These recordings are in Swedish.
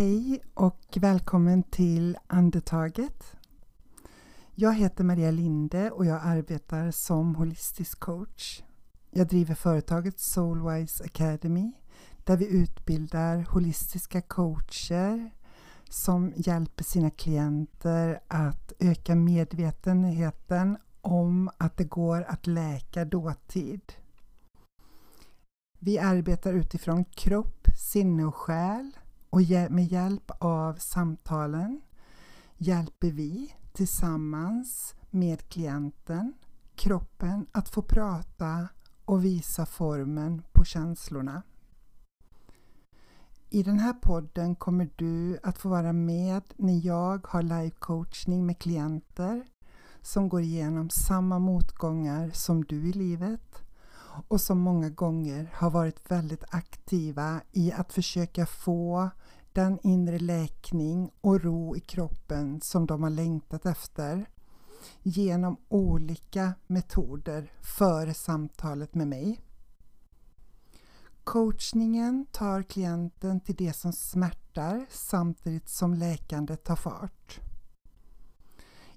Hej och välkommen till Andetaget. Jag heter Maria Linde och jag arbetar som holistisk coach. Jag driver företaget Soulwise Academy där vi utbildar holistiska coacher som hjälper sina klienter att öka medvetenheten om att det går att läka dåtid. Vi arbetar utifrån kropp, sinne och själ och med hjälp av samtalen hjälper vi tillsammans med klienten kroppen att få prata och visa formen på känslorna. I den här podden kommer du att få vara med när jag har live-coachning med klienter som går igenom samma motgångar som du i livet och som många gånger har varit väldigt aktiva i att försöka få den inre läkning och ro i kroppen som de har längtat efter genom olika metoder före samtalet med mig. Coachningen tar klienten till det som smärtar samtidigt som läkandet tar fart.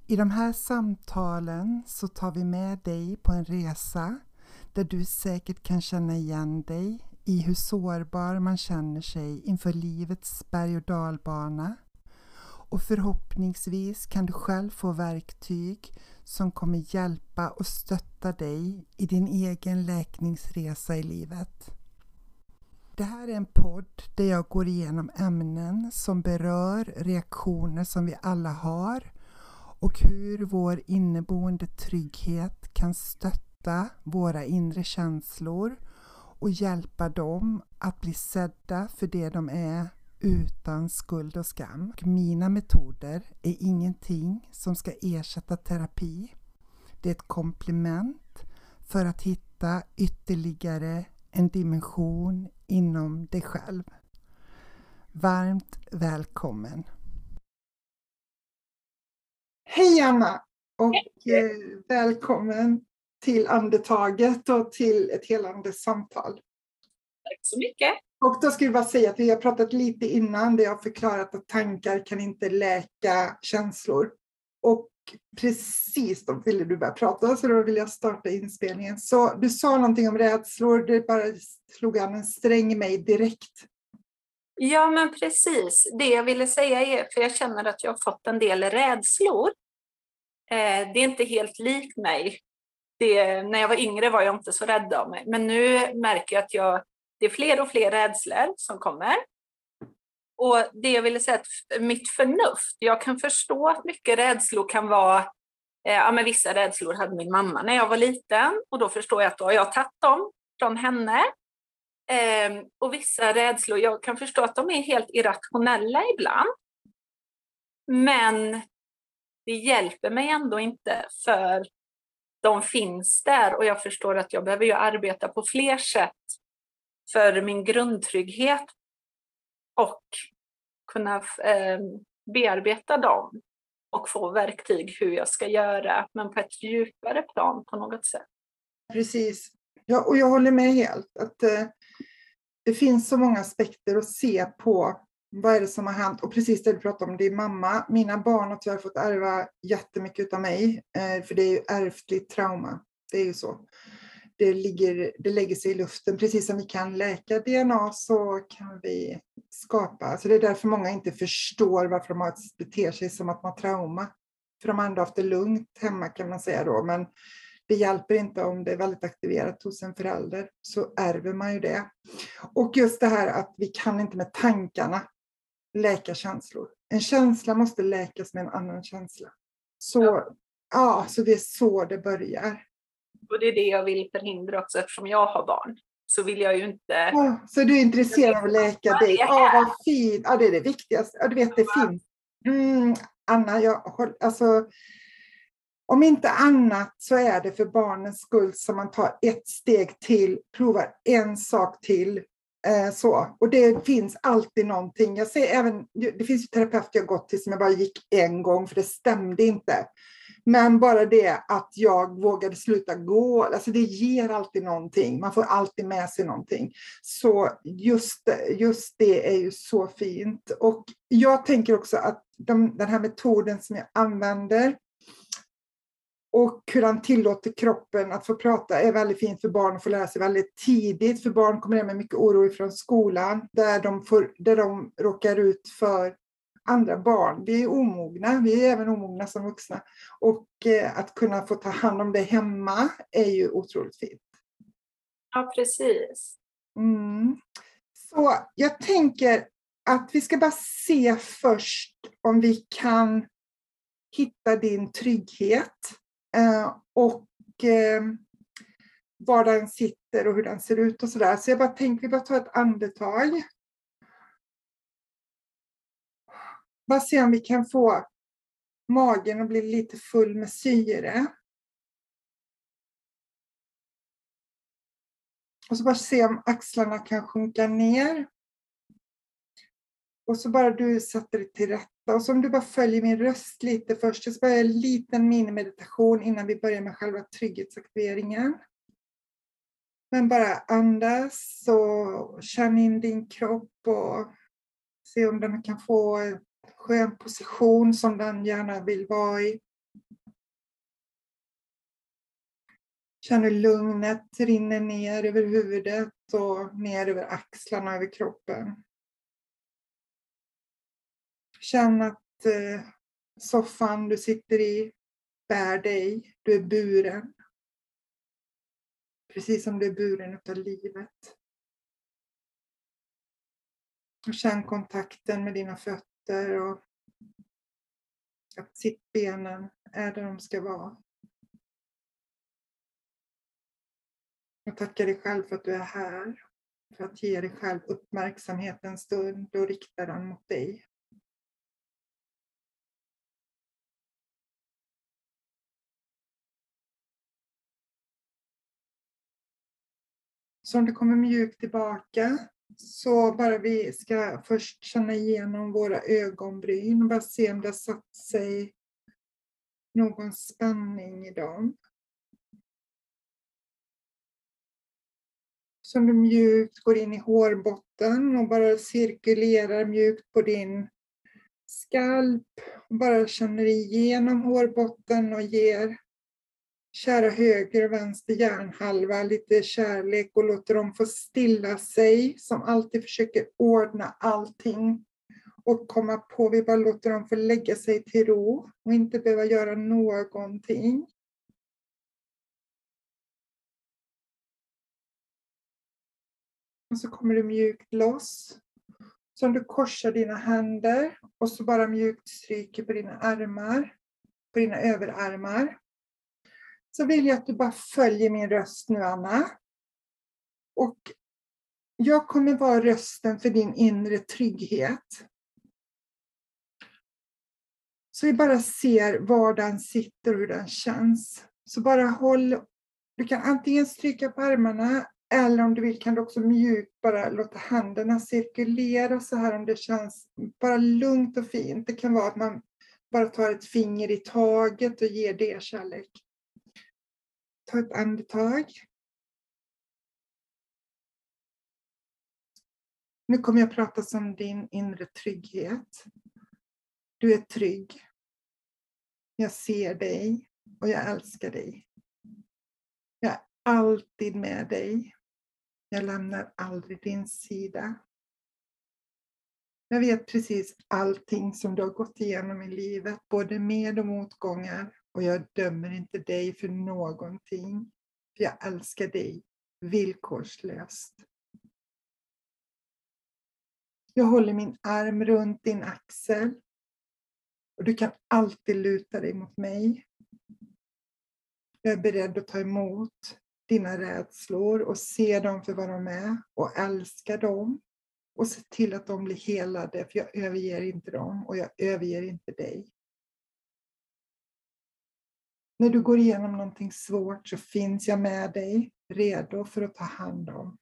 I de här samtalen så tar vi med dig på en resa där du säkert kan känna igen dig i hur sårbar man känner sig inför livets berg och dalbana. Och förhoppningsvis kan du själv få verktyg som kommer hjälpa och stötta dig i din egen läkningsresa i livet. Det här är en podd där jag går igenom ämnen som berör reaktioner som vi alla har och hur vår inneboende trygghet kan stötta våra inre känslor och hjälpa dem att bli sedda för det de är utan skuld och skam. Mina metoder är ingenting som ska ersätta terapi. Det är ett komplement för att hitta ytterligare en dimension inom dig själv. Varmt välkommen! Hej Anna och eh, välkommen till andetaget och till ett helande samtal. Tack så mycket. Och då ska vi bara säga att vi har pratat lite innan där jag förklarat att tankar kan inte läka känslor. Och precis då ville du börja prata så då vill jag starta inspelningen. Så du sa någonting om rädslor, det bara slog an en sträng i mig direkt. Ja men precis, det jag ville säga är, för jag känner att jag har fått en del rädslor. Eh, det är inte helt likt mig det, när jag var yngre var jag inte så rädd av mig, men nu märker jag att jag, det är fler och fler rädslor som kommer. Och det jag ville säga att mitt förnuft, jag kan förstå att mycket rädslor kan vara, eh, ja men vissa rädslor hade min mamma när jag var liten och då förstår jag att då har jag tagit dem från henne. Eh, och vissa rädslor, jag kan förstå att de är helt irrationella ibland. Men det hjälper mig ändå inte för de finns där och jag förstår att jag behöver ju arbeta på fler sätt för min grundtrygghet och kunna eh, bearbeta dem och få verktyg hur jag ska göra, men på ett djupare plan på något sätt. Precis. Ja, och jag håller med helt. att eh, Det finns så många aspekter att se på vad är det som har hänt? Och precis det du pratade om, din mamma. Mina barn har tyvärr fått ärva jättemycket av mig, eh, för det är ju ärftligt trauma. Det är ju så. Det, ligger, det lägger sig i luften. Precis som vi kan läka DNA så kan vi skapa. Alltså det är därför många inte förstår varför de har beter sig som att de har trauma. För de har ändå haft det lugnt hemma kan man säga då. Men det hjälper inte om det är väldigt aktiverat hos en förälder, så ärver man ju det. Och just det här att vi kan inte med tankarna läka känslor. En känsla måste läkas med en annan känsla. Så, ja. ja. så det är så det börjar. Och det är det jag vill förhindra också eftersom jag har barn. Så vill jag ju inte... Ja, så du är intresserad av att läka dig? Ja, vad fint! Ja, det är det viktigaste. Ja, du vet, det ja. finns. Mm, Anna, jag, alltså, om inte annat så är det för barnens skull som man tar ett steg till, provar en sak till Eh, så. Och det finns alltid någonting. Jag ser även, det finns ju terapeuter jag gått till som jag bara gick en gång för det stämde inte. Men bara det att jag vågade sluta gå, alltså det ger alltid någonting. Man får alltid med sig någonting. Så just, just det är ju så fint. Och jag tänker också att de, den här metoden som jag använder och hur han tillåter kroppen att få prata är väldigt fint för barn att få lära sig väldigt tidigt. För barn kommer hem med mycket oro från skolan där de, får, där de råkar ut för andra barn. Vi är omogna, vi är även omogna som vuxna. Och eh, att kunna få ta hand om det hemma är ju otroligt fint. Ja, precis. Mm. Så jag tänker att vi ska bara se först om vi kan hitta din trygghet Eh, och eh, var den sitter och hur den ser ut och sådär. Så jag bara tänker, vi bara tar ett andetag. Bara se om vi kan få magen att bli lite full med syre. Och så bara se om axlarna kan sjunka ner. Och så bara du sätter dig till rätta. Och så om du bara följer min röst lite först. Jag ska börja en liten minimeditation innan vi börjar med själva trygghetsaktiveringen. Men bara andas och känn in din kropp och se om den kan få en skön position som den gärna vill vara i. Känn hur lugnet rinner ner över huvudet och ner över axlarna och över kroppen. Känn att eh, soffan du sitter i bär dig. Du är buren. Precis som du är buren utav livet. Och känn kontakten med dina fötter fötter och att sittbenen är där de ska vara. Jag tackar dig själv för att du är här, för att ge dig själv uppmärksamhet en stund och rikta den mot dig. Så om du kommer mjukt tillbaka så bara vi ska först känna igenom våra ögonbryn och bara se om det har satt sig någon spänning i dem. Som du mjukt går in i hårbotten och bara cirkulerar mjukt på din skalp. Och bara känner igenom hårbotten och ger kära höger och vänster hjärnhalva lite kärlek och låter dem få stilla sig som alltid försöker ordna allting och komma på. Vi bara låter dem få lägga sig till ro och inte behöva göra någonting. Och så kommer du mjukt loss. Så om du korsar dina händer och så bara mjukt stryker på dina armar, på dina överarmar så vill jag att du bara följer min röst nu, Anna. Och jag kommer vara rösten för din inre trygghet. Så vi bara ser var den sitter och hur den känns. Så bara håll, du kan antingen stryka på armarna eller om du vill kan du också mjukt bara låta händerna cirkulera så här om det känns bara lugnt och fint. Det kan vara att man bara tar ett finger i taget och ger det kärlek. Ta ett andetag. Nu kommer jag prata om din inre trygghet. Du är trygg. Jag ser dig och jag älskar dig. Jag är alltid med dig. Jag lämnar aldrig din sida. Jag vet precis allting som du har gått igenom i livet, både med och motgångar. Och jag dömer inte dig för någonting. För jag älskar dig villkorslöst. Jag håller min arm runt din axel. Och du kan alltid luta dig mot mig. Jag är beredd att ta emot dina rädslor och se dem för vad de är och älska dem och se till att de blir helade, för jag överger inte dem och jag överger inte dig. När du går igenom någonting svårt så finns jag med dig, redo för att ta hand om.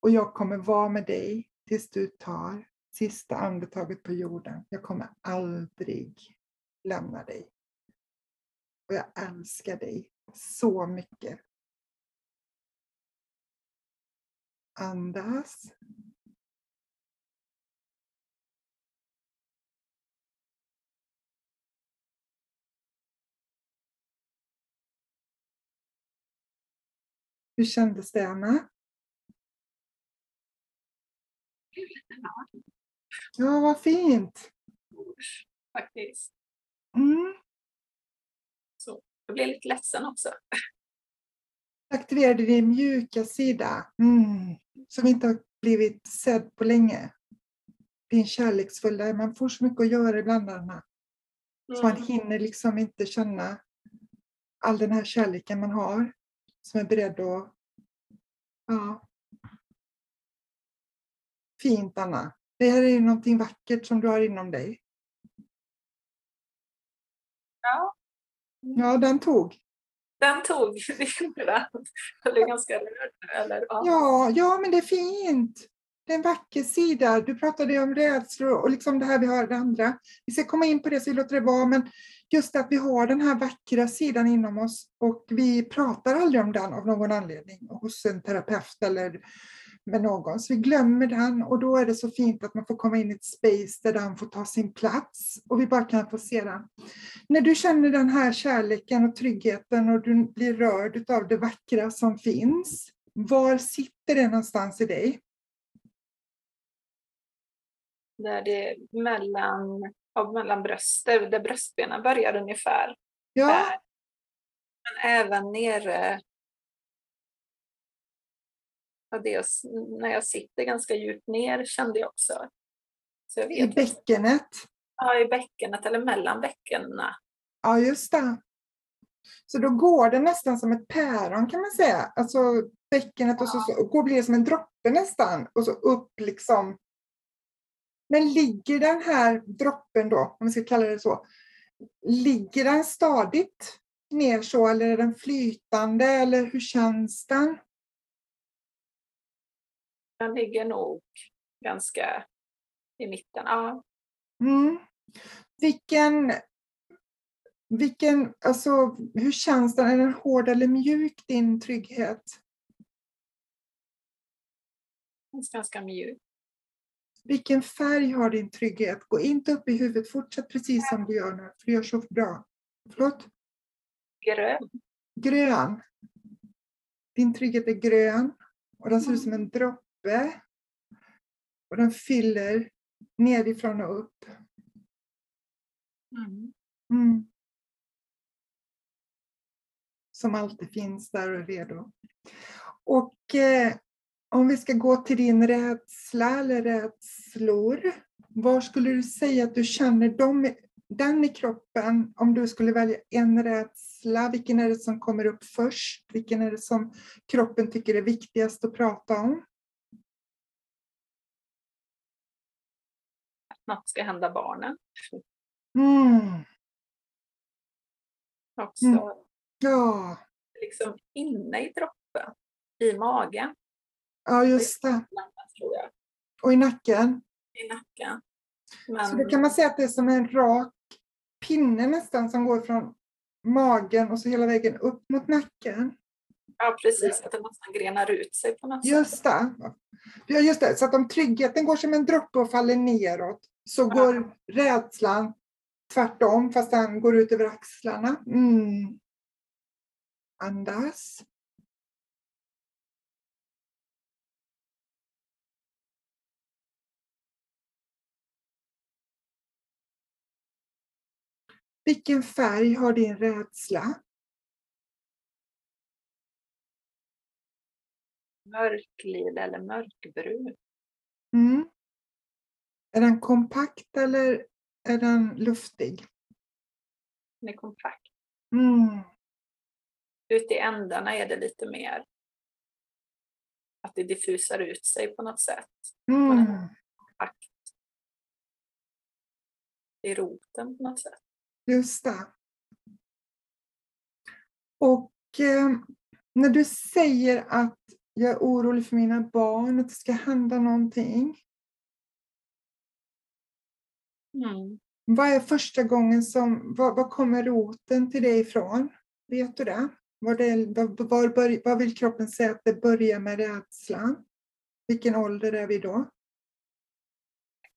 Och jag kommer vara med dig tills du tar sista andetaget på jorden. Jag kommer aldrig lämna dig. Och jag älskar dig så mycket. Andas. Hur kändes det, Anna? Ja, vad fint. Faktiskt. Mm. Så jag blev lite ledsen också. Aktiverade din mjuka sida, mm. som inte har blivit sedd på länge. Din kärleksfulla, man får så mycket att göra ibland, Anna. Så man Mm. hinner liksom inte känna all den här kärleken man har. Som är beredd att... Ja. Fint, Anna. Det här är ju någonting vackert som du har inom dig. Ja, Ja, den tog. den tog, det gjorde den. Jag blev ganska rörd. Eller, ja. Ja, ja, men det är fint. Det är en vacker sida. Du pratade om rädslor och liksom det här vi har det andra. Vi ska komma in på det så vi låter det vara, men just att vi har den här vackra sidan inom oss och vi pratar aldrig om den av någon anledning hos en terapeut eller med någon. Så vi glömmer den och då är det så fint att man får komma in i ett space där den får ta sin plats och vi bara kan få se den. När du känner den här kärleken och tryggheten och du blir rörd av det vackra som finns, var sitter det någonstans i dig? Där det är mellan, ja, mellan bröstet, där bröstbenen börjar ungefär. Ja, Där. Men även nere ja, det, när jag sitter ganska djupt ner kände jag också. Så jag i vet, bäckenet. ja, i bäckenet eller mellan bäckenen. Ja, just det. Så då går det nästan som ett päron kan man säga. Alltså bäckenet och så, så och går blir det som en droppe nästan och så upp liksom. Men ligger den här droppen då, om vi ska kalla det så, ligger den stadigt ner så eller är den flytande eller hur känns den? Den ligger nog ganska i mitten. Ja, Mm. Vilken, vilken, alltså hur känns den? Är den hård eller mjuk din trygghet? den är ganska mjuk. Vilken färg har din trygghet? Gå inte upp i huvudet, fortsätt precis som du gör nu, för du gör så bra. Förlåt? Grön. Grön. Din trygghet är grön och den ser ut som en droppe. Och den fyller nerifrån och upp. Mm. Mm. Som alltid finns där och är redo. Och eh, om vi ska gå till din rädsla eller rädslor. Var skulle du säga att du känner dem, den i kroppen? Om du skulle välja en rädsla, vilken är det som kommer upp först? Vilken är det som kroppen tycker är viktigast att prata om? Att något ska hända barnen. Mm. Också Mm. Ja, liksom inne i droppen. I magen, ja just det. Och i nacken. I nacken. Så Men då kan man säga att det är som en rak pinne nästan som går från magen och så hela vägen upp mot nacken. ja, precis, att det nästan grenar ut sig på något sätt. Just det. Ja, just det. Så att om tryggheten går som en droppe och faller neråt så Ja. går rädslan tvärtom fast den går ut över axlarna. Mm. Andas. Vilken färg har din rädsla? Mörklila eller mörkbrun. Mm. Är den kompakt eller är den luftig? Den är kompakt. Mm. Ute i ändarna är det lite mer att det diffusar ut sig på något sätt. Mm. Kompakt. I roten på något sätt. Just det. Och eh, när du säger att Jag är orolig för mina barn, att det ska hända någonting. Mm. Vad är första gången som, vad, vad kommer roten till det ifrån? Vet du det? Var det var, var, bör, vad vill kroppen säga att det börjar med rädslan? Vilken ålder är vi då?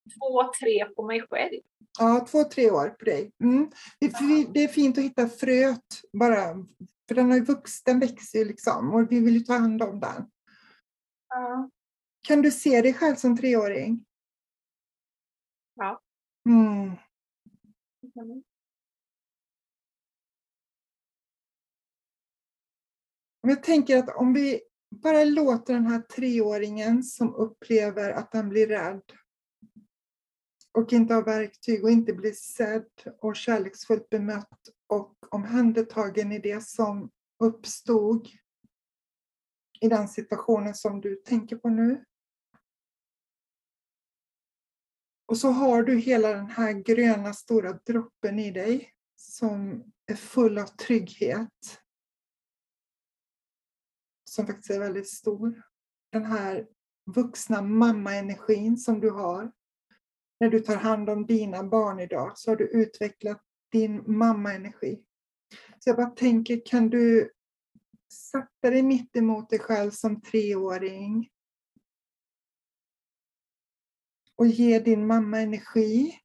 Två, tre på mig själv. Ja, två, tre år på dig. Mm. Det, är, fint att hitta fröet bara, för den, har ju vux, den växer ju liksom och vi vill ju ta hand om den. Ja. Kan du se dig själv som treåring? Ja. Mm. Mm. Men Jag tänker att om vi bara låter den här treåringen som upplever att den blir rädd och inte har verktyg och inte blir sedd och kärleksfullt bemött och omhändertagen i det som uppstod i den situationen som du tänker på nu. Och så har du hela den här gröna stora droppen i dig som är full av trygghet. Som faktiskt är väldigt stor. Den här vuxna mammaenergin som du har. När du tar hand om dina barn idag så har du utvecklat din mammaenergi. Så jag bara tänker, kan du sätta dig mitt emot dig själv som treåring och ge din mamma energi.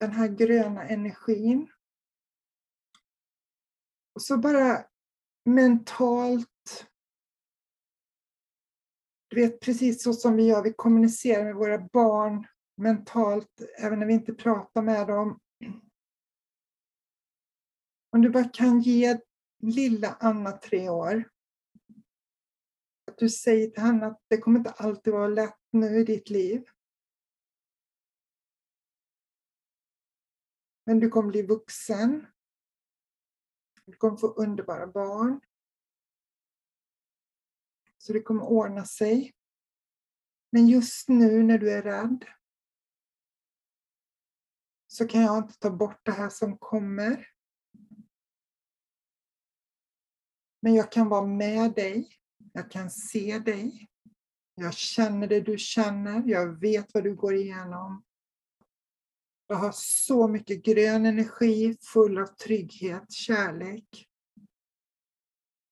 Den här gröna energin. Och så bara mentalt. Du vet precis så som vi gör, vi kommunicerar med våra barn mentalt, även när vi inte pratar med dem. Om du bara kan ge lilla Anna tre år. Att du säger till henne att det kommer inte alltid vara lätt nu i ditt liv. Men du kommer bli vuxen. Du kommer få underbara barn. Så det kommer ordna sig. Men just nu när du är rädd så kan jag inte ta bort det här som kommer. Men jag kan vara med dig. Jag kan se dig. Jag känner det du känner. Jag vet vad du går igenom. Jag har så mycket grön energi, full av trygghet, kärlek.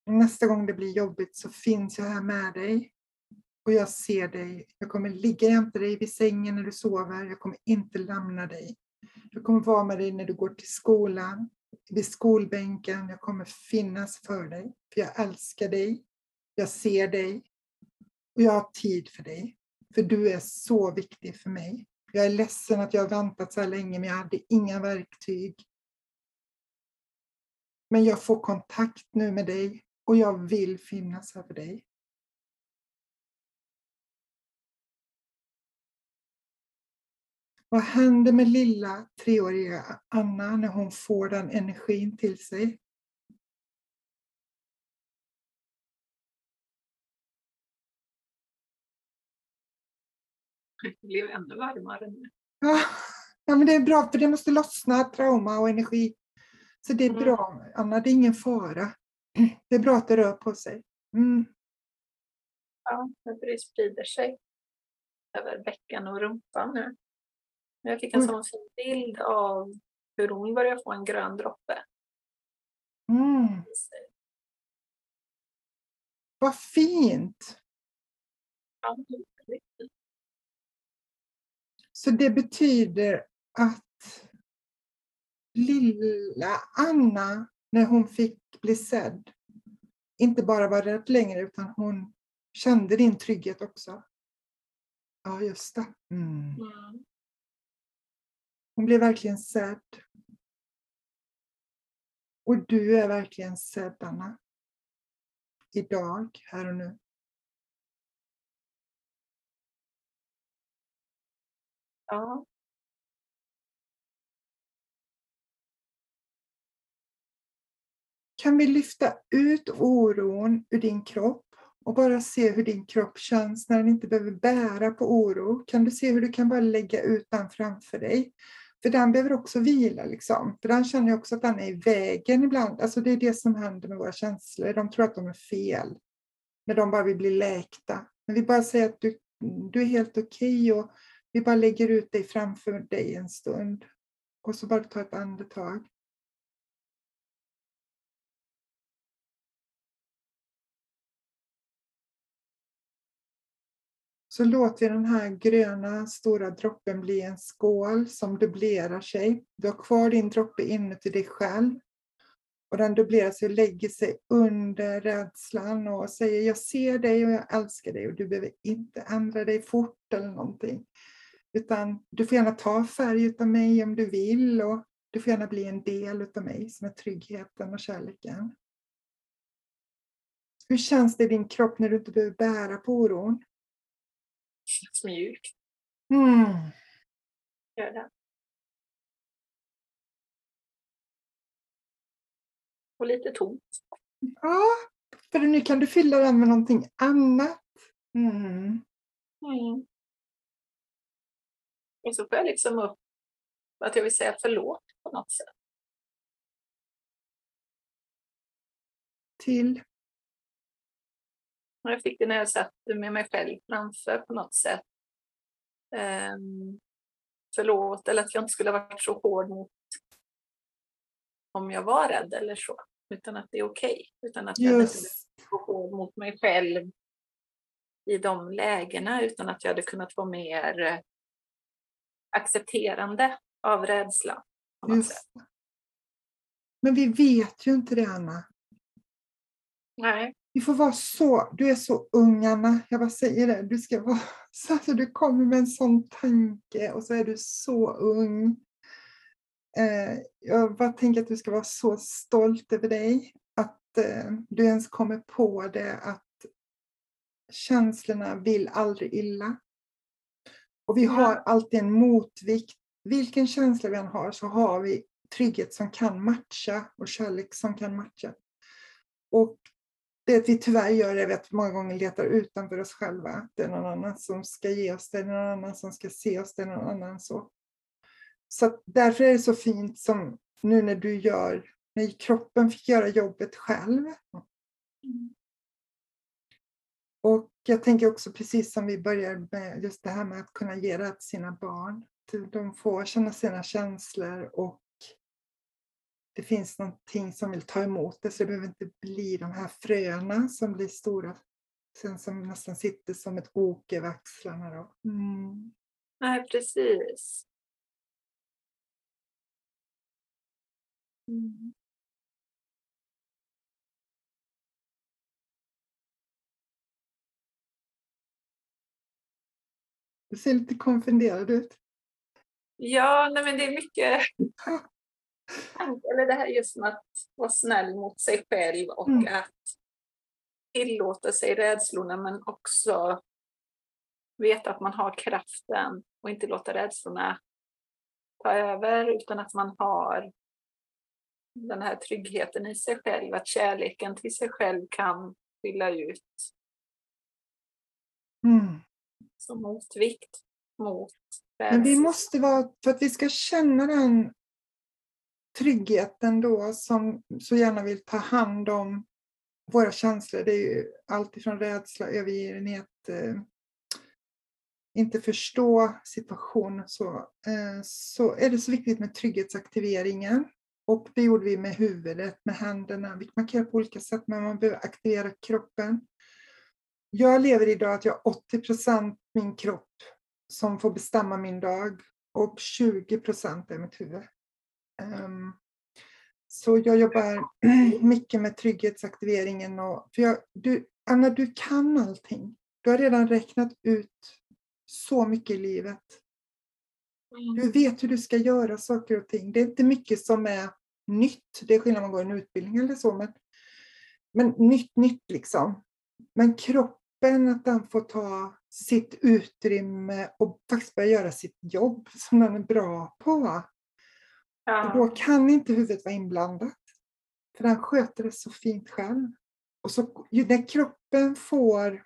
Nästa gång det blir jobbigt så finns jag här med dig. Och jag ser dig. Jag kommer ligga jämte dig vid sängen när du sover. Jag kommer inte lämna dig. Jag kommer vara med dig när du går till skolan, vid skolbänken. Jag kommer finnas för dig. För jag älskar dig. Jag ser dig. Och jag har tid för dig. För du är så viktig för mig. Jag är ledsen att jag har väntat så här länge, men jag hade inga verktyg. Men jag får kontakt nu med dig och jag vill finnas här för dig. Vad händer med lilla treåriga Anna när hon får den energin till sig? Det blev ännu varmare nu. Ja, ja, men det är bra, för det måste lossna trauma och energi. Så det är Mm. bra, Anna, det är ingen fara. Det är bra att det rör på sig. Mm. Ja, det sprider sig över bäcken och rumpan nu. Jag fick en Oj. sån fin bild av hur hon börjar få en grön droppe Mm. Vad fint! Ja. Så det betyder att lilla Anna, när hon fick bli sedd, inte bara var rädd längre utan hon kände din trygghet också. Ja, just det. Mm. Hon blev verkligen sedd. Och du är verkligen sedd, Anna. Idag, här och nu. Ja, Kan vi lyfta ut oron ur din kropp och bara se hur din kropp känns när den inte behöver bära på oro? Kan du se hur du kan bara lägga ut den framför dig? För den behöver också vila liksom. För den känner också att den är i vägen ibland. Alltså det är det som händer med våra känslor. De tror att de är fel. När de bara vill bli läkta. Men vi bara säger att du, du är helt okej okay och vi bara lägger ut dig framför dig en stund. Och så bara ta ett andetag. Så låter vi den här gröna stora droppen bli en skål som dubblerar sig. Du har kvar din droppe inuti dig själv. Och den dubblerar sig och lägger sig under rädslan och säger jag ser dig och jag älskar dig och du behöver inte ändra dig fort eller någonting. Utan du får gärna ta färg utav mig om du vill och du får gärna bli en del utav mig som är tryggheten och kärleken. Hur känns det i din kropp när du inte behöver bära på oron? Känns mjukt. Mm. Gör det. Och lite tomt. Ja, för nu kan du fylla den med någonting annat. Mm. Mm. Och så får jag liksom upp att jag vill säga förlåt på något sätt. Till? Jag fick det när jag satt med mig själv framför på något sätt. Um, förlåt, eller att jag inte skulle ha varit så hård mot om jag var rädd eller så. Utan att det är okej. Okay. Utan att jag hade varit så hård mot mig själv i de lägena. Utan att jag hade kunnat vara mer eh, accepterande av rädsla. Men vi vet ju inte det, Anna. Nej. Vi får vara så, du är så ung Anna, jag bara säger det, du ska vara så att du kommer med en sån tanke och så är du så ung. Eh, jag bara tänker att du ska vara så stolt över dig, att eh, du ens kommer på det att känslorna vill aldrig illa. Och vi har alltid en motvikt. Vilken känsla vi än har så har vi trygghet som kan matcha och kärlek som kan matcha. Och det vi tyvärr gör är att vi många gånger letar utanför oss själva. Det är någon annan som ska ge oss det, är någon annan som ska se oss det, är någon annan så. Så därför är det så fint som nu när du gör, när kroppen fick göra jobbet själv. Och jag tänker också precis som vi börjar med just det här med att kunna ge det till sina barn. De får känna sina känslor och det finns någonting som vill ta emot det, så det behöver inte bli de här fröna som blir stora, sen som nästan sitter som ett ok över axlarna. Då. Mm. Nej, precis. Mm. Du ser lite konfunderad ut. Ja, nej men det är mycket Eller det här just med att vara snäll mot sig själv och mm. att tillåta sig rädslorna men också veta att man har kraften och inte låta rädslorna ta över utan att man har den här tryggheten i sig själv, att kärleken till sig själv kan fylla ut. Mm. Som motvikt mot rädsla. Men vi måste vara, för att vi ska känna den tryggheten då som så gärna vill ta hand om våra känslor. Det är ju allt ifrån rädsla, övergivenhet, eh, inte förstå situationen så, eh, så är det så viktigt med trygghetsaktiveringen. Och det gjorde vi med huvudet, med händerna. Vi göra på olika sätt, men man behöver aktivera kroppen. Jag lever idag att jag har 80 procent min kropp som får bestämma min dag och 20 procent är mitt huvud. Ehm, så jag jobbar mycket med trygghetsaktiveringen. Och, för jag, du, Anna, du kan allting. Du har redan räknat ut så mycket i livet. Du mm. vet hur du ska göra saker och ting. Det är inte mycket som är nytt. Det är skillnad om man går en utbildning eller så. Men, men nytt, nytt liksom. Men kroppen, att den får ta sitt utrymme och faktiskt börja göra sitt jobb som den är bra på. Ja. Och då kan inte huvudet vara inblandat. För den sköter det så fint själv. Och så, när kroppen får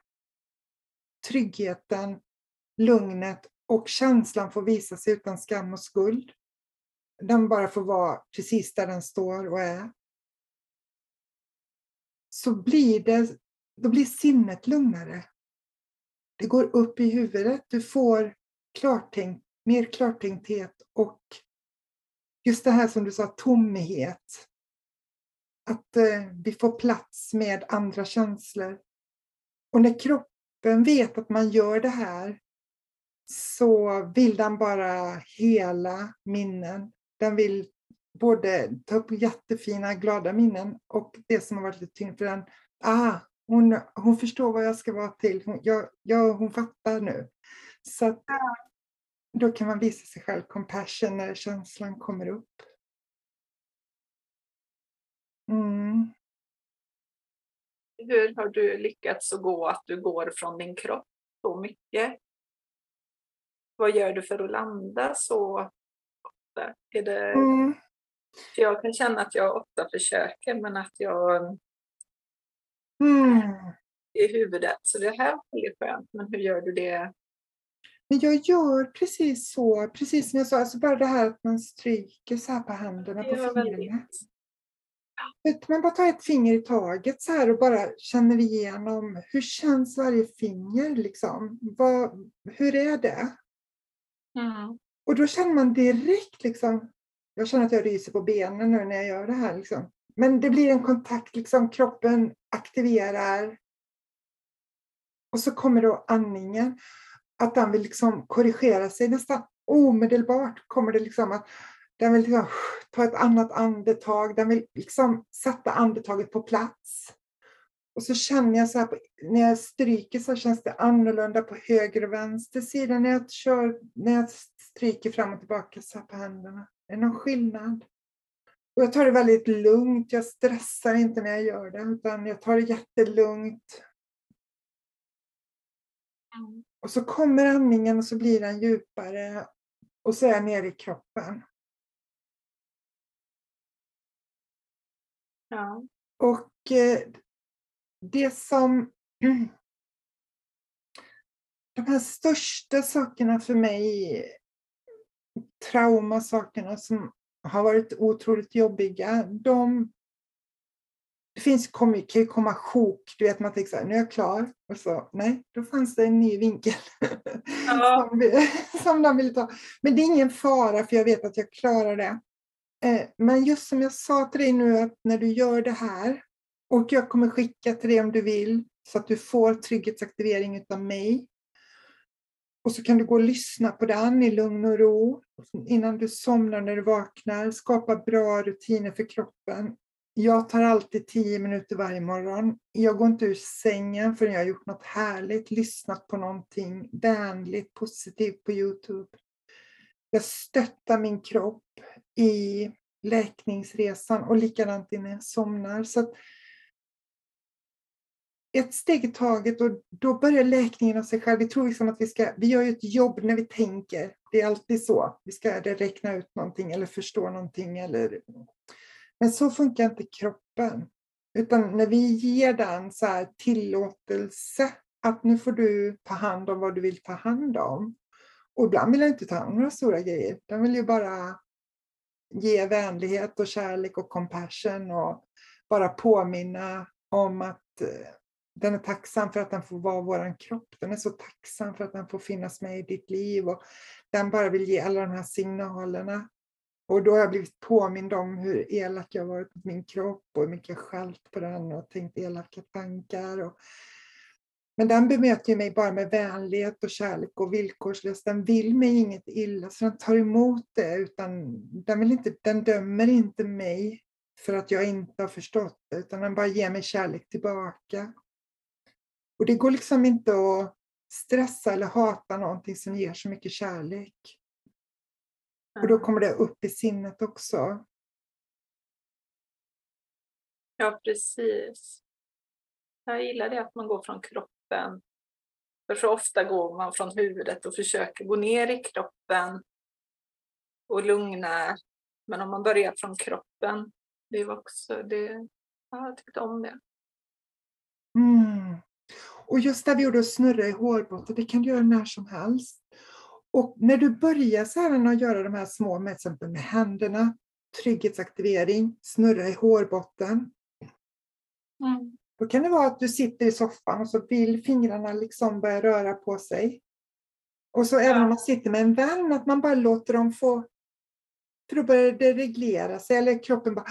tryggheten, lugnet och känslan får visa sig utan skam och skuld, den bara får vara precis där den står och är. Så blir det, då blir sinnet lugnare. Det går upp i huvudet, du får klartänk, mer klartänkthet och just det här som du sa, tomhet. Att eh, vi får plats med andra känslor. Och när kroppen vet att man gör det här så vill den bara hela minnen. Den vill både ta upp jättefina, glada minnen och det som har varit lite tyngre för den. Ah, hon, hon förstår vad jag ska vara till. Hon, jag, jag, hon fattar nu. Så att, då kan man visa sig själv compassion när känslan kommer upp. Mm. Hur har du lyckats att gå att du går från din kropp så mycket? Vad gör du för att landa så ofta? Är det... Mm. Jag kan känna att jag ofta försöker men att jag mm. i huvudet. Så det här är väldigt skönt. Men hur gör du det men jag gör precis så, precis som jag sa, alltså bara det här att man stryker så här på händerna, på fingrarna. Man bara tar ett finger i taget så här och bara känner igenom hur känns varje finger liksom? Vad, hur är det? Mm. Och då känner man direkt liksom, jag känner att jag ryser på benen nu när jag gör det här liksom. Men det blir en kontakt, liksom kroppen aktiverar. Och så kommer då andningen att den vill liksom korrigera sig nästan omedelbart. kommer det liksom att den vill liksom ta ett annat andetag, den vill liksom sätta andetaget på plats. Och så känner jag så här, när jag stryker så känns det annorlunda på höger och vänster sida när jag, kör, när jag stryker fram och tillbaka så här på händerna. Är det någon skillnad? Och jag tar det väldigt lugnt, jag stressar inte när jag gör det, utan jag tar det jättelugnt. Mm. Och så kommer andningen och så blir den djupare och så är jag nere i kroppen. Ja. Och eh, det som... De här största sakerna för mig, traumasakerna som har varit otroligt jobbiga, de det finns, kan ju komma sjok, du vet man tänker så här, nu är jag klar. Och så, nej, då fanns det en ny vinkel ja. som, som de ville ta. Men det är ingen fara för jag vet att jag klarar det. Eh, men just som jag sa till dig nu att när du gör det här och jag kommer skicka till dig om du vill så att du får trygghetsaktivering av mig. Och så kan du gå och lyssna på den i lugn och ro innan du somnar när du vaknar. Skapa bra rutiner för kroppen jag tar alltid tio minuter varje morgon. Jag går inte ur sängen förrän jag har gjort något härligt, lyssnat på någonting vänligt, positivt på Youtube. Jag stöttar min kropp i läkningsresan och likadant innan jag somnar. Så ett steg i taget och då börjar läkningen av sig själv. Vi tror liksom att vi ska, vi gör ju ett jobb när vi tänker. Det är alltid så. Vi ska räkna ut någonting eller förstå någonting eller men så funkar inte kroppen. Utan när vi ger den så här tillåtelse att nu får du ta hand om vad du vill ta hand om. Och ibland vill jag inte ta hand om några stora grejer. Den vill ju bara ge vänlighet och kärlek och compassion och bara påminna om att eh, den är tacksam för att den får vara vår kropp. Den är så tacksam för att den får finnas med i ditt liv och den bara vill ge alla de här signalerna och då har jag blivit påmind om hur elak jag varit mot min kropp och hur mycket jag skällt på den och tänkt elaka tankar. Och... Men den bemöter mig bara med vänlighet och kärlek och villkorslöst. Den vill mig inget illa, så den tar emot det. Utan den, vill inte, den dömer inte mig för att jag inte har förstått det, utan den bara ger mig kärlek tillbaka. Och det går liksom inte att stressa eller hata någonting som ger så mycket kärlek. Och då kommer det upp i sinnet också. Ja, precis. Jag gillar det att man går från kroppen. För så ofta går man från huvudet och försöker gå ner i kroppen och lugna. Men om man börjar från kroppen, det var också det. Ja, jag tyckte om det. Mm. Och just där vi gjorde snurra i hårbotten, det kan du göra när som helst. Och när du börjar så här att göra de här små, med, exempel med händerna, trygghetsaktivering, snurra i hårbotten. Mm. Då kan det vara att du sitter i soffan och så vill fingrarna liksom börja röra på sig. Och så även om man sitter med en vän, att man bara låter dem få... För då börjar det reglera sig, eller kroppen bara...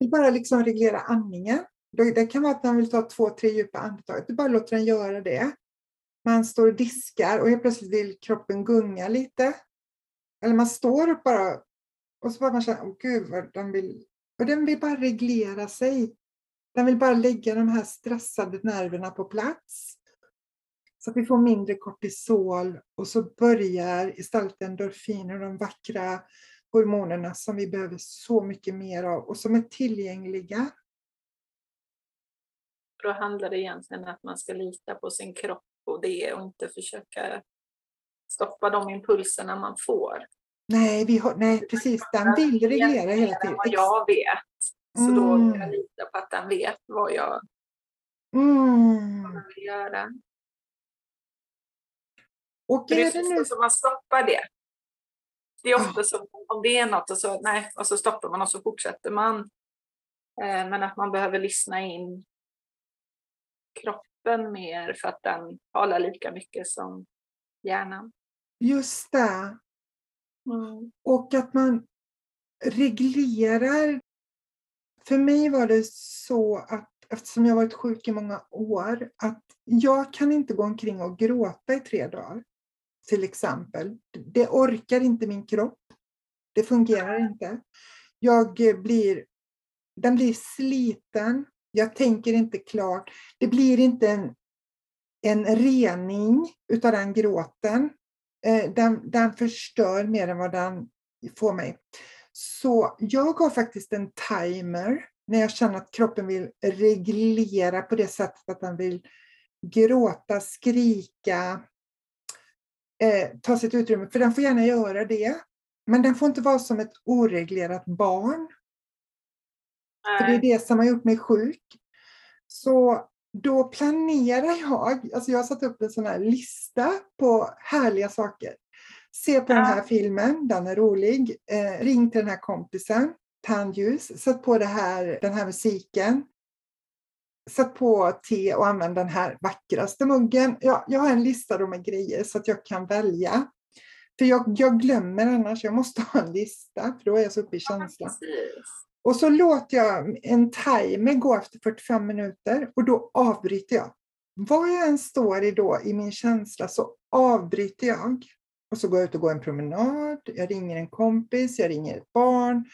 Vill bara liksom reglera andningen. Det kan vara att man vill ta två, tre djupa andetag. Du bara låter den göra det. Man står och diskar och helt plötsligt vill kroppen gunga lite. Eller man står upp bara och så bara man känner, åh gud vad den vill... Och den vill bara reglera sig. Den vill bara lägga de här stressade nerverna på plats. Så att vi får mindre kortisol och så börjar istället endorfiner och de vackra hormonerna som vi behöver så mycket mer av och som är tillgängliga. Då handlar det egentligen om att man ska lita på sin kropp och det och inte försöka stoppa de impulserna man får. Nej, vi har, nej precis. Den vill reglera hela tiden. vad jag vet. Så mm. då kan jag lita på att den vet vad jag mm. vill göra. Och det är det nu... så man stoppar det. Det är ofta så om det är något och så, nej, och så stoppar man och så fortsätter man. Eh, men att man behöver lyssna in kroppen mer för att den talar lika mycket som hjärnan. Just det. Mm. Och att man reglerar. För mig var det så att eftersom jag varit sjuk i många år, att jag kan inte gå omkring och gråta i tre dagar till exempel. Det orkar inte min kropp. Det fungerar inte. Jag blir, den blir sliten. Jag tänker inte klart. Det blir inte en, en rening utav den gråten. Eh, den, den förstör mer än vad den får mig. Så jag har faktiskt en timer när jag känner att kroppen vill reglera på det sättet att den vill gråta, skrika, eh, ta sitt utrymme, för den får gärna göra det. Men den får inte vara som ett oreglerat barn. För det är det som har gjort mig sjuk. Så då planerar jag, alltså jag har satt upp en sån här lista på härliga saker. Se på ja. den här filmen, den är rolig. Eh, ring till den här kompisen, tänd ljus, sätt på det här, den här musiken sätt på te och använd den här vackraste muggen. Jag, jag har en lista med grejer så att jag kan välja. För jag, jag glömmer annars, jag måste ha en lista, för då är jag så uppe i känslan. Och så låter jag en timer gå efter 45 minuter och då avbryter jag. Var jag än står i då i min känsla så avbryter jag. Och så går jag ut och går en promenad, jag ringer en kompis, jag ringer ett barn,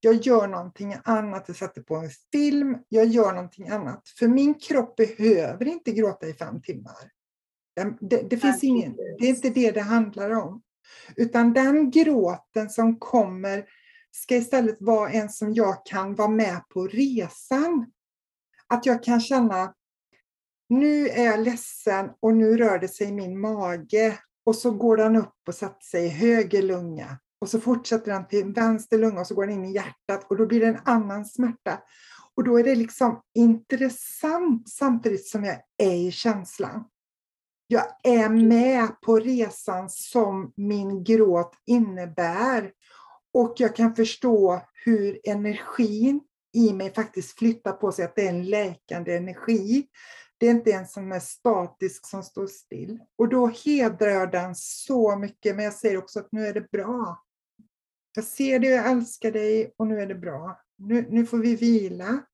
jag gör någonting annat, jag sätter på en film, jag gör någonting annat. För min kropp behöver inte gråta i fem timmar. Det, det, finns ingen, det är inte det det handlar om. Utan den gråten som kommer ska istället vara en som jag kan vara med på resan. Att jag kan känna, nu är jag ledsen och nu rör det sig i min mage. Och så går den upp och sätter sig i höger lunga. Och så fortsätter den till vänster lunga och så går den in i hjärtat och då blir det en annan smärta. Och då är det liksom intressant samtidigt som jag är i känslan. Jag är med på resan som min gråt innebär. Och jag kan förstå hur energin i mig faktiskt flyttar på sig, att det är en läkande energi. Det är inte en som är statisk som står still. Och då hedrar jag den så mycket, men jag säger också att nu är det bra. Jag ser dig, jag älskar dig och nu är det bra. Nu, nu får vi vila.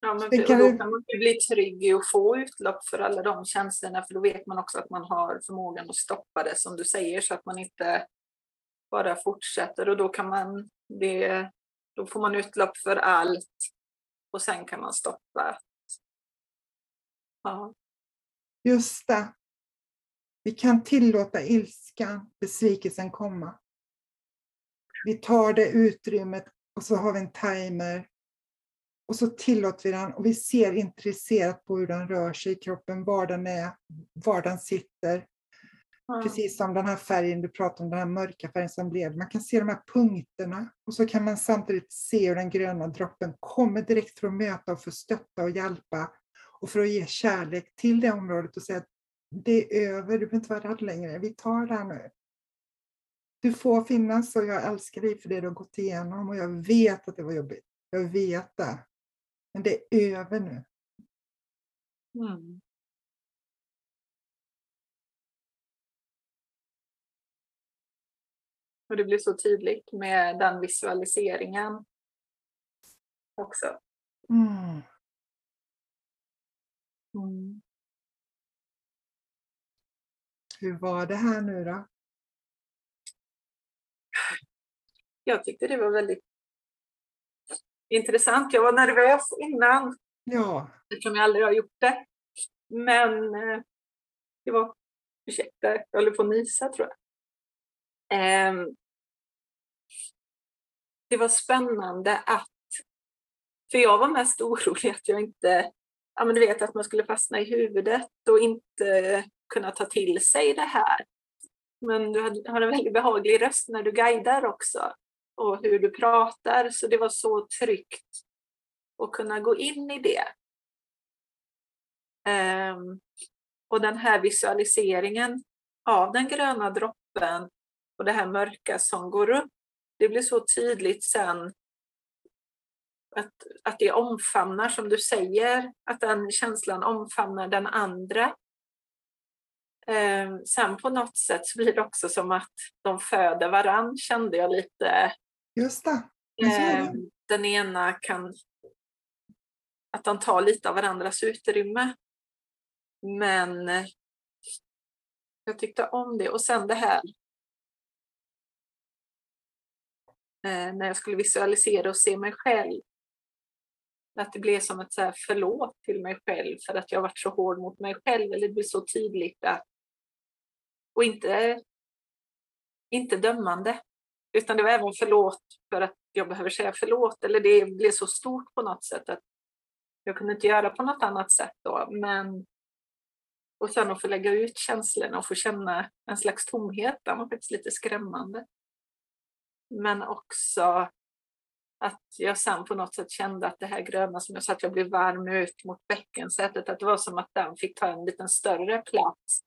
Ja, men för, kan då kan man bli trygg i att få utlopp för alla de känslorna, för då vet man också att man har förmågan att stoppa det, som du säger, så att man inte bara fortsätter. Och då kan man, det, då får man utlopp för allt och sen kan man stoppa. Ja. Just det. Vi kan tillåta ilskan, besvikelsen komma. Vi tar det utrymmet och så har vi en timer. Och så tillåter vi den och vi ser intresserat på hur den rör sig i kroppen, var den är, var den sitter. Mm. Precis som den här färgen du pratade om, den här mörka färgen som blev. Man kan se de här punkterna och så kan man samtidigt se hur den gröna droppen kommer direkt för att möta och för att stötta och hjälpa och för att ge kärlek till det området och säga att det är över, du behöver inte vara rädd längre, vi tar det här nu. Du får finnas och jag älskar dig för det du har gått igenom och jag vet att det var jobbigt. Jag vet det. Men det är över nu. Mm. Och det blir så tydligt med den visualiseringen också. Mm. Mm. Hur var det här nu då? Jag tyckte det var väldigt intressant. Jag var nervös innan Ja, eftersom jag aldrig har gjort det. Men eh, det var, ursäkta, jag håller på att nysa tror jag. Ehm, det var spännande att, för jag var mest orolig att jag inte, ja men du vet att man skulle fastna i huvudet och inte kunna ta till sig det här. Men du har en väldigt behaglig röst när du guidar också och hur du pratar, så det var så tryggt att kunna gå in i det. Um, och den här visualiseringen av den gröna droppen och det här mörka som går upp, det blir så tydligt sen att, att det omfamnar, som du säger, att den känslan omfamnar den andra. Um, sen på något sätt så blir det också som att de föder varann, kände jag lite. just det. Um, den ena kan att de tar lite av varandras utrymme. Men eh, jag tyckte om det. Och sen det här Eh, när jag skulle visualisera och se mig själv. Att det blev som ett så här förlåt till mig själv för att jag varit så hård mot mig själv. Eller det blev så tydligt att och inte, inte dömande. Utan det var även förlåt för att jag behöver säga förlåt. Eller det blev så stort på något sätt att jag kunde inte göra på något annat sätt då. Men, och sen att få lägga ut känslorna och få känna en slags tomhet, den var faktiskt lite skrämmande. Men också att jag sen på något sätt kände att det här gröna som jag sa, att jag blev varm ut mot bäckensätet, att det var som att den fick ta en liten större plats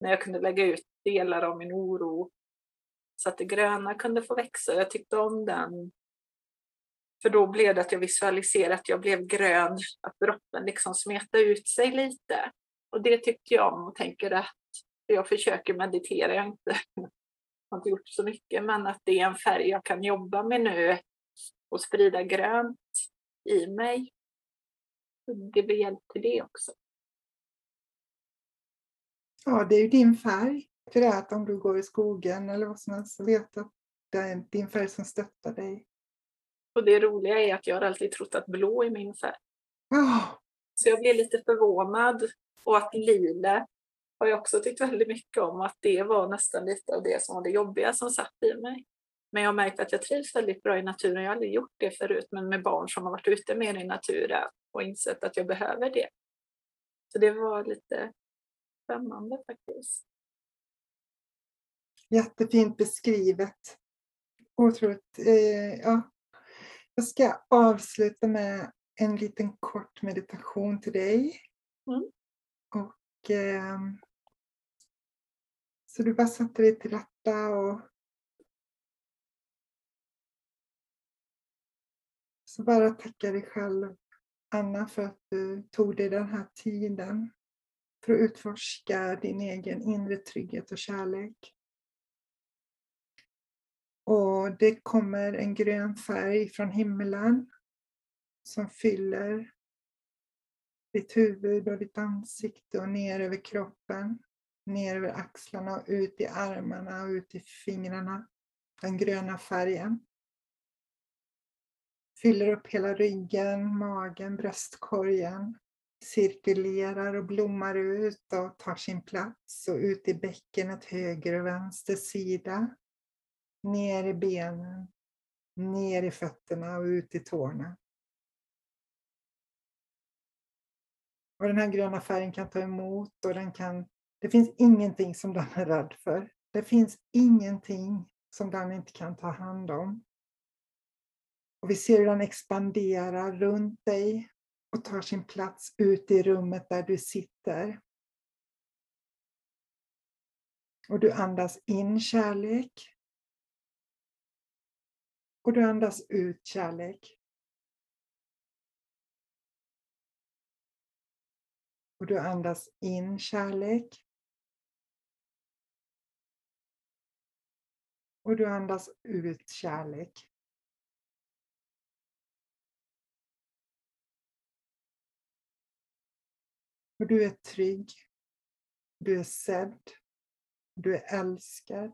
när jag kunde lägga ut delar av min oro så att det gröna kunde få växa. Jag tyckte om den för då blev det att jag visualiserade att jag blev grön, att droppen liksom smetade ut sig lite. Och det tyckte jag om och tänker att jag försöker meditera, jag är inte, har inte gjort så mycket, men att det är en färg jag kan jobba med nu och sprida grönt i mig. Det blir hjälp till det också. Ja, det är ju din färg. För att om du går i skogen eller vad som helst så vet att det är din färg som stöttar dig. Och det roliga är att jag har alltid trott att blå är min färg. Oh. Så jag blev lite förvånad. Och att lila har jag också tyckt väldigt mycket om. Att det var nästan lite av det som var det jobbiga som satt i mig. Men jag har märkt att jag trivs väldigt bra i naturen. Jag har aldrig gjort det förut, men med barn som har varit ute mer i naturen och insett att jag behöver det. Så det var lite spännande faktiskt. Jättefint beskrivet. Otroligt. Eh, ja, jag ska avsluta med en liten kort meditation till dig. Mm. Och, eh, så du bara satte dig till rätta och så bara tacka dig själv, Anna, för att du tog dig den här tiden för att utforska din egen inre trygghet och kärlek. Och det kommer en grön färg från himlen som fyller ditt huvud och ditt ansikte och ner över kroppen, ner över axlarna och ut i armarna och ut i fingrarna. Den gröna färgen. Fyller upp hela ryggen, magen, bröstkorgen. Cirkulerar och blommar ut och tar sin plats och ut i bäckenet höger och vänster sida ner i benen, ner i fötterna och ut i tårna. Och den här gröna färgen kan ta emot och den kan, det finns ingenting som den är rädd för. Det finns ingenting som den inte kan ta hand om. Och vi ser hur den expanderar runt dig och tar sin plats ute i rummet där du sitter. Och du andas in kärlek. Och du andas ut kärlek. Och du andas in kärlek. Och du andas ut kärlek. Och du är trygg. Du är sedd. Du är älskad.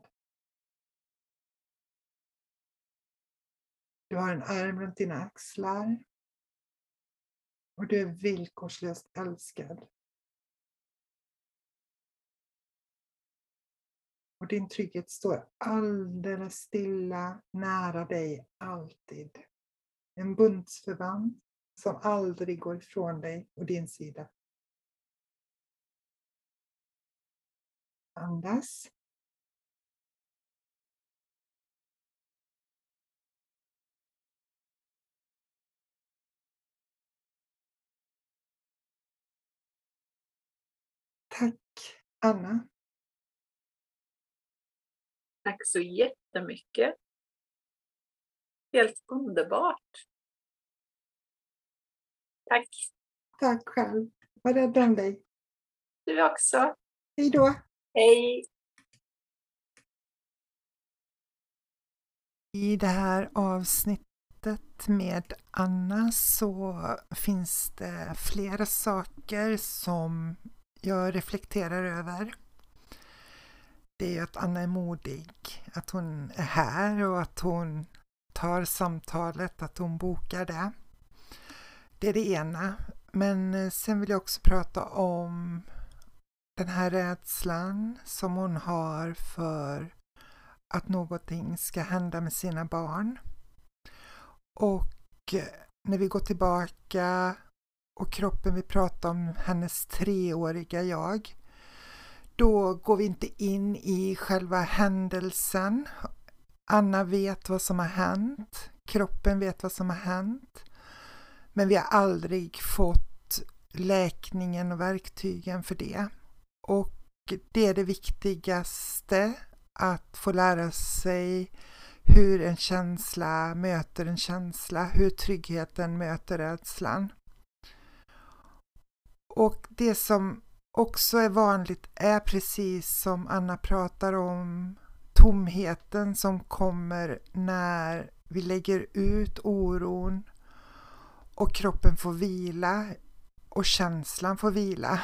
Du har en arm runt dina axlar. Och du är villkorslöst älskad. Och din trygghet står alldeles stilla nära dig alltid. En bundsförvant som aldrig går ifrån dig och din sida. Andas. Tack, Anna. Tack så jättemycket. Helt underbart. Tack. Tack själv. Var rädd om dig. Du också. Hej då. Hej. I det här avsnittet med Anna så finns det flera saker som jag reflekterar över. Det är att Anna är modig, att hon är här och att hon tar samtalet, att hon bokar det. Det är det ena. Men eh, sen vill jag också prata om den här rädslan som hon har för att någonting ska hända med sina barn. Och eh, när vi går tillbaka och kroppen vill prata om hennes treåriga jag, då går vi inte in i själva händelsen. Anna vet vad som har hänt, kroppen vet vad som har hänt, men vi har aldrig fått läkningen och verktygen för det. Och det är det viktigaste, att få lära sig hur en känsla möter en känsla, hur tryggheten möter rädslan. Och det som också är vanligt är precis som Anna pratar om, tomheten som kommer när vi lägger ut oron och kroppen får vila och känslan får vila.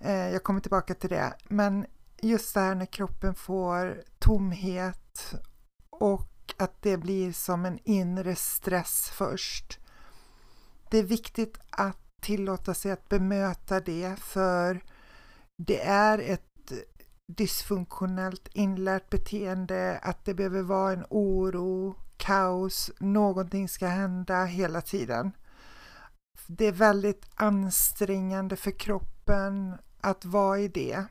Eh, jag kommer tillbaka till det. Men just det här när kroppen får tomhet och att det blir som en inre stress först. Det är viktigt att tillåta sig att bemöta det för det är ett dysfunktionellt inlärt beteende, att det behöver vara en oro, kaos, någonting ska hända hela tiden. Det är väldigt ansträngande för kroppen att vara i det.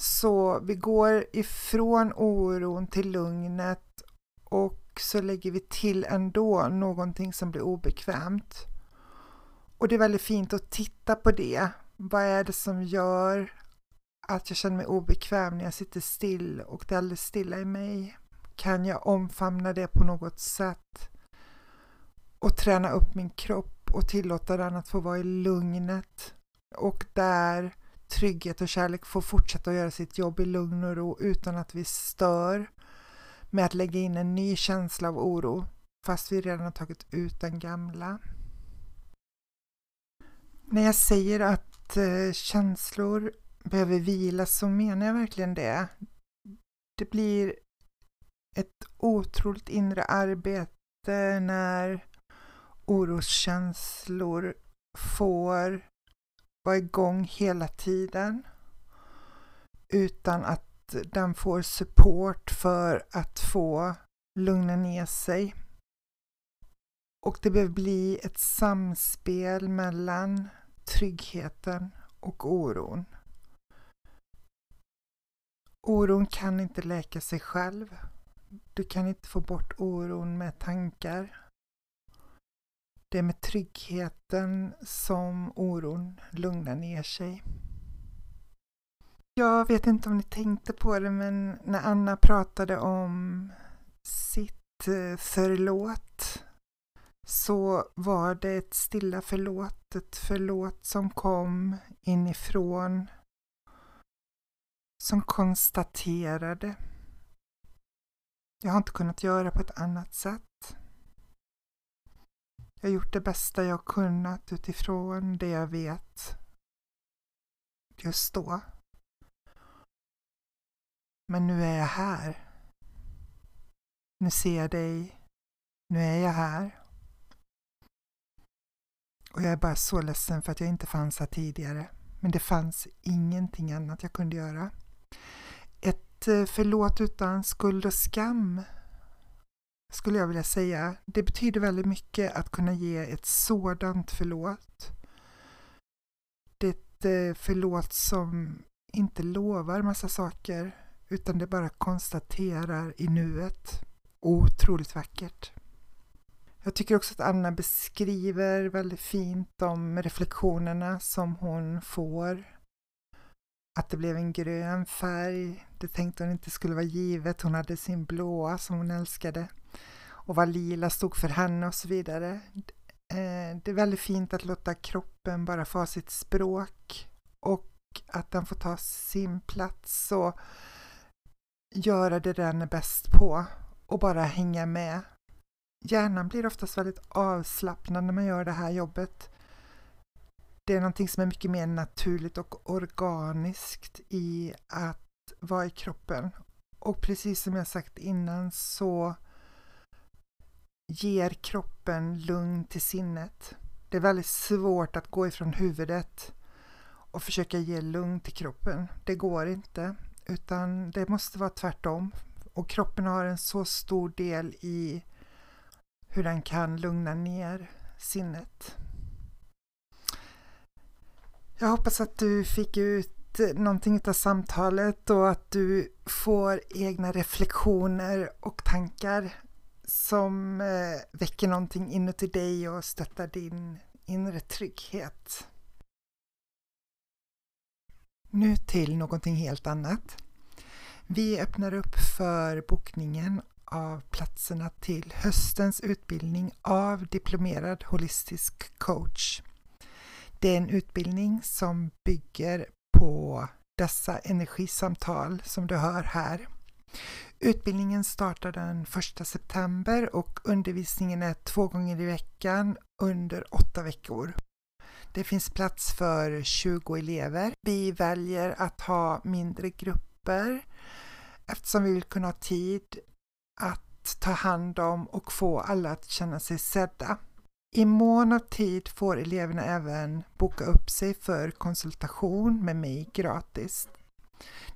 Så vi går ifrån oron till lugnet och så lägger vi till ändå någonting som blir obekvämt. Och det är väldigt fint att titta på det. Vad är det som gör att jag känner mig obekväm när jag sitter still och det är alldeles stilla i mig? Kan jag omfamna det på något sätt? Och träna upp min kropp och tillåta den att få vara i lugnet. Och där trygghet och kärlek får fortsätta att göra sitt jobb i lugn och ro utan att vi stör med att lägga in en ny känsla av oro fast vi redan har tagit ut den gamla. När jag säger att eh, känslor behöver vila så menar jag verkligen det. Det blir ett otroligt inre arbete när oroskänslor får vara igång hela tiden utan att den får support för att få lugna ner sig. Och det behöver bli ett samspel mellan tryggheten och oron. Oron kan inte läka sig själv. Du kan inte få bort oron med tankar. Det är med tryggheten som oron lugnar ner sig. Jag vet inte om ni tänkte på det, men när Anna pratade om sitt eh, förlåt så var det ett stilla förlåt, ett förlåt som kom inifrån, som konstaterade. Jag har inte kunnat göra på ett annat sätt. Jag har gjort det bästa jag kunnat utifrån det jag vet just då. Men nu är jag här. Nu ser jag dig. Nu är jag här. Och jag är bara så ledsen för att jag inte fanns här tidigare. Men det fanns ingenting annat jag kunde göra. Ett eh, förlåt utan skuld och skam skulle jag vilja säga. Det betyder väldigt mycket att kunna ge ett sådant förlåt. Det är ett eh, förlåt som inte lovar massa saker utan det bara konstaterar i nuet. Otroligt vackert. Jag tycker också att Anna beskriver väldigt fint de reflektionerna som hon får. Att det blev en grön färg, det tänkte hon inte skulle vara givet. Hon hade sin blåa som hon älskade. Och vad lila stod för henne och så vidare. Eh, det är väldigt fint att låta kroppen bara få sitt språk och att den får ta sin plats och göra det den är bäst på och bara hänga med hjärnan blir oftast väldigt avslappnad när man gör det här jobbet. Det är någonting som är mycket mer naturligt och organiskt i att vara i kroppen. Och precis som jag sagt innan så ger kroppen lugn till sinnet. Det är väldigt svårt att gå ifrån huvudet och försöka ge lugn till kroppen. Det går inte, utan det måste vara tvärtom. Och kroppen har en så stor del i hur den kan lugna ner sinnet. Jag hoppas att du fick ut någonting av samtalet och att du får egna reflektioner och tankar som eh, väcker någonting inuti dig och stöttar din inre trygghet. Nu till någonting helt annat. Vi öppnar upp för bokningen av platserna till höstens utbildning av diplomerad holistisk coach. Det är en utbildning som bygger på dessa energisamtal som du hör här. Utbildningen startar den 1 september och undervisningen är två gånger i veckan under åtta veckor. Det finns plats för 20 elever. Vi väljer att ha mindre grupper eftersom vi vill kunna ha tid att ta hand om och få alla att känna sig sedda. I mån av tid får eleverna även boka upp sig för konsultation med mig gratis.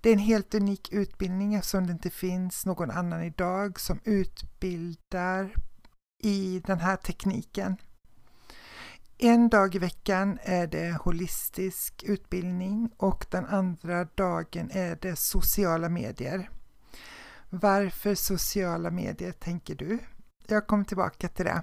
Det är en helt unik utbildning eftersom det inte finns någon annan idag som utbildar i den här tekniken. En dag i veckan är det holistisk utbildning och den andra dagen är det sociala medier. Varför sociala medier tänker du? Jag kommer tillbaka till det.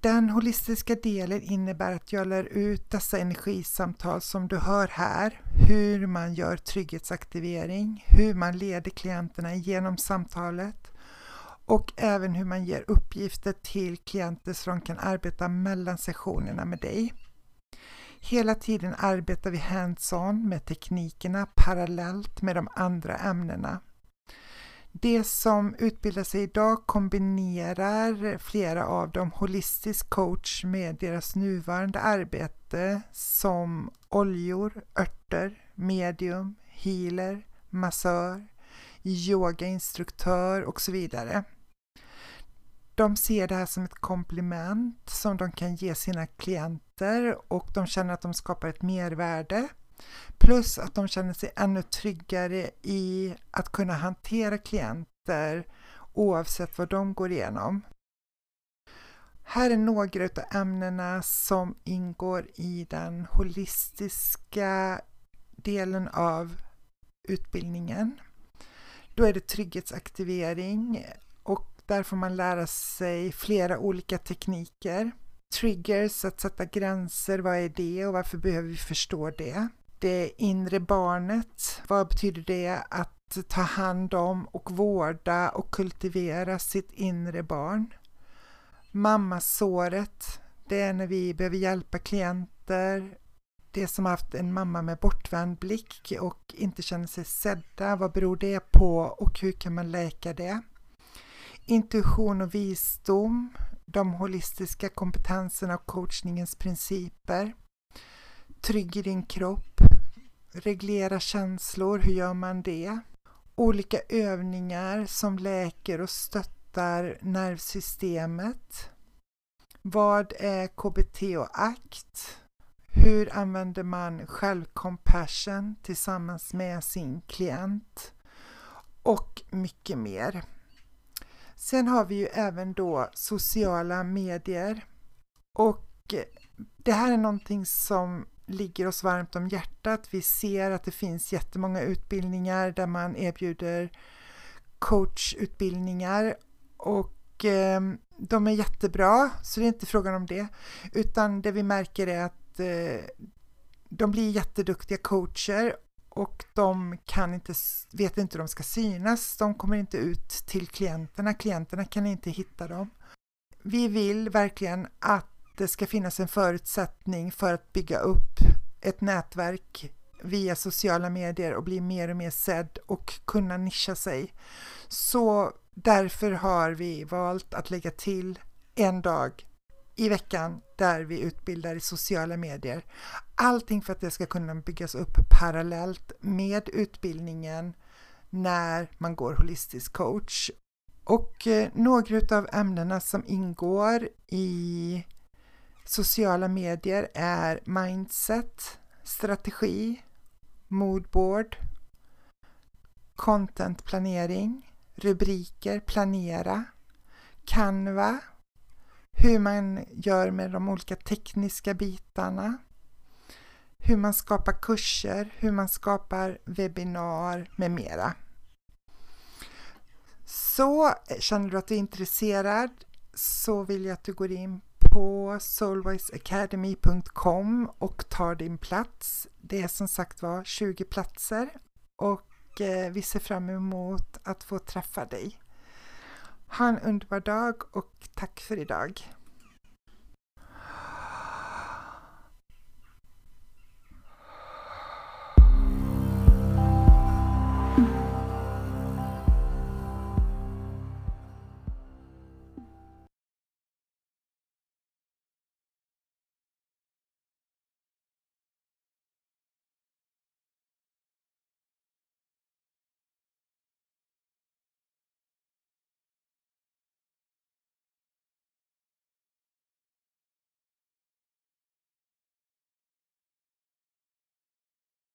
Den holistiska delen innebär att jag lär ut dessa energisamtal som du hör här, hur man gör trygghetsaktivering, hur man leder klienterna genom samtalet och även hur man ger uppgifter till klienter så de kan arbeta mellan sessionerna med dig. Hela tiden arbetar vi hands-on med teknikerna parallellt med de andra ämnena. Det som utbildar sig idag kombinerar flera av dem holistisk coach med deras nuvarande arbete som oljor, örter, medium, healer, massör, yogainstruktör och så vidare. De ser det här som ett komplement som de kan ge sina klienter och de känner att de skapar ett mervärde Plus att de känner sig ännu tryggare i att kunna hantera klienter oavsett vad de går igenom. Här är några av ämnena som ingår i den holistiska delen av utbildningen. Då är det trygghetsaktivering och där får man lära sig flera olika tekniker. Triggers, att sätta gränser, vad är det och varför behöver vi förstå det? Det inre barnet. Vad betyder det att ta hand om och vårda och kultivera sitt inre barn? Mammasåret, det är när vi behöver hjälpa klienter, det som haft en mamma med bortvänd blick och inte känner sig sedda, vad beror det på och hur kan man läka det? Intuition och visdom, de holistiska kompetenserna och coachningens principer. Trygg i din kropp. Reglera känslor, hur gör man det? Olika övningar som läker och stöttar nervsystemet. Vad är KBT och ACT? Hur använder man självcompassion tillsammans med sin klient? Och mycket mer. Sen har vi ju även då sociala medier och det här är någonting som ligger oss varmt om hjärtat. Vi ser att det finns jättemånga utbildningar där man erbjuder coachutbildningar och eh, de är jättebra, så det är inte frågan om det, utan det vi märker är att eh, de blir jätteduktiga coacher och de kan inte, vet inte hur de ska synas, de kommer inte ut till klienterna, klienterna kan inte hitta dem. Vi vill verkligen att det ska finnas en förutsättning för att bygga upp ett nätverk via sociala medier och bli mer och mer sedd och kunna nischa sig. Så därför har vi valt att lägga till en dag i veckan där vi utbildar i sociala medier. Allting för att det ska kunna byggas upp parallellt med utbildningen när man går holistisk coach. Och eh, några av ämnena som ingår i sociala medier är mindset, strategi, moodboard, contentplanering, rubriker, planera, Canva, hur man gör med de olika tekniska bitarna, hur man skapar kurser, hur man skapar webbinar med mera. Så känner du att du är intresserad så vill jag att du går in på soulwiseacademy.com och tar din plats. Det är som sagt var 20 platser och eh, vi ser fram emot att få träffa dig. Ha en underbar dag och tack för idag.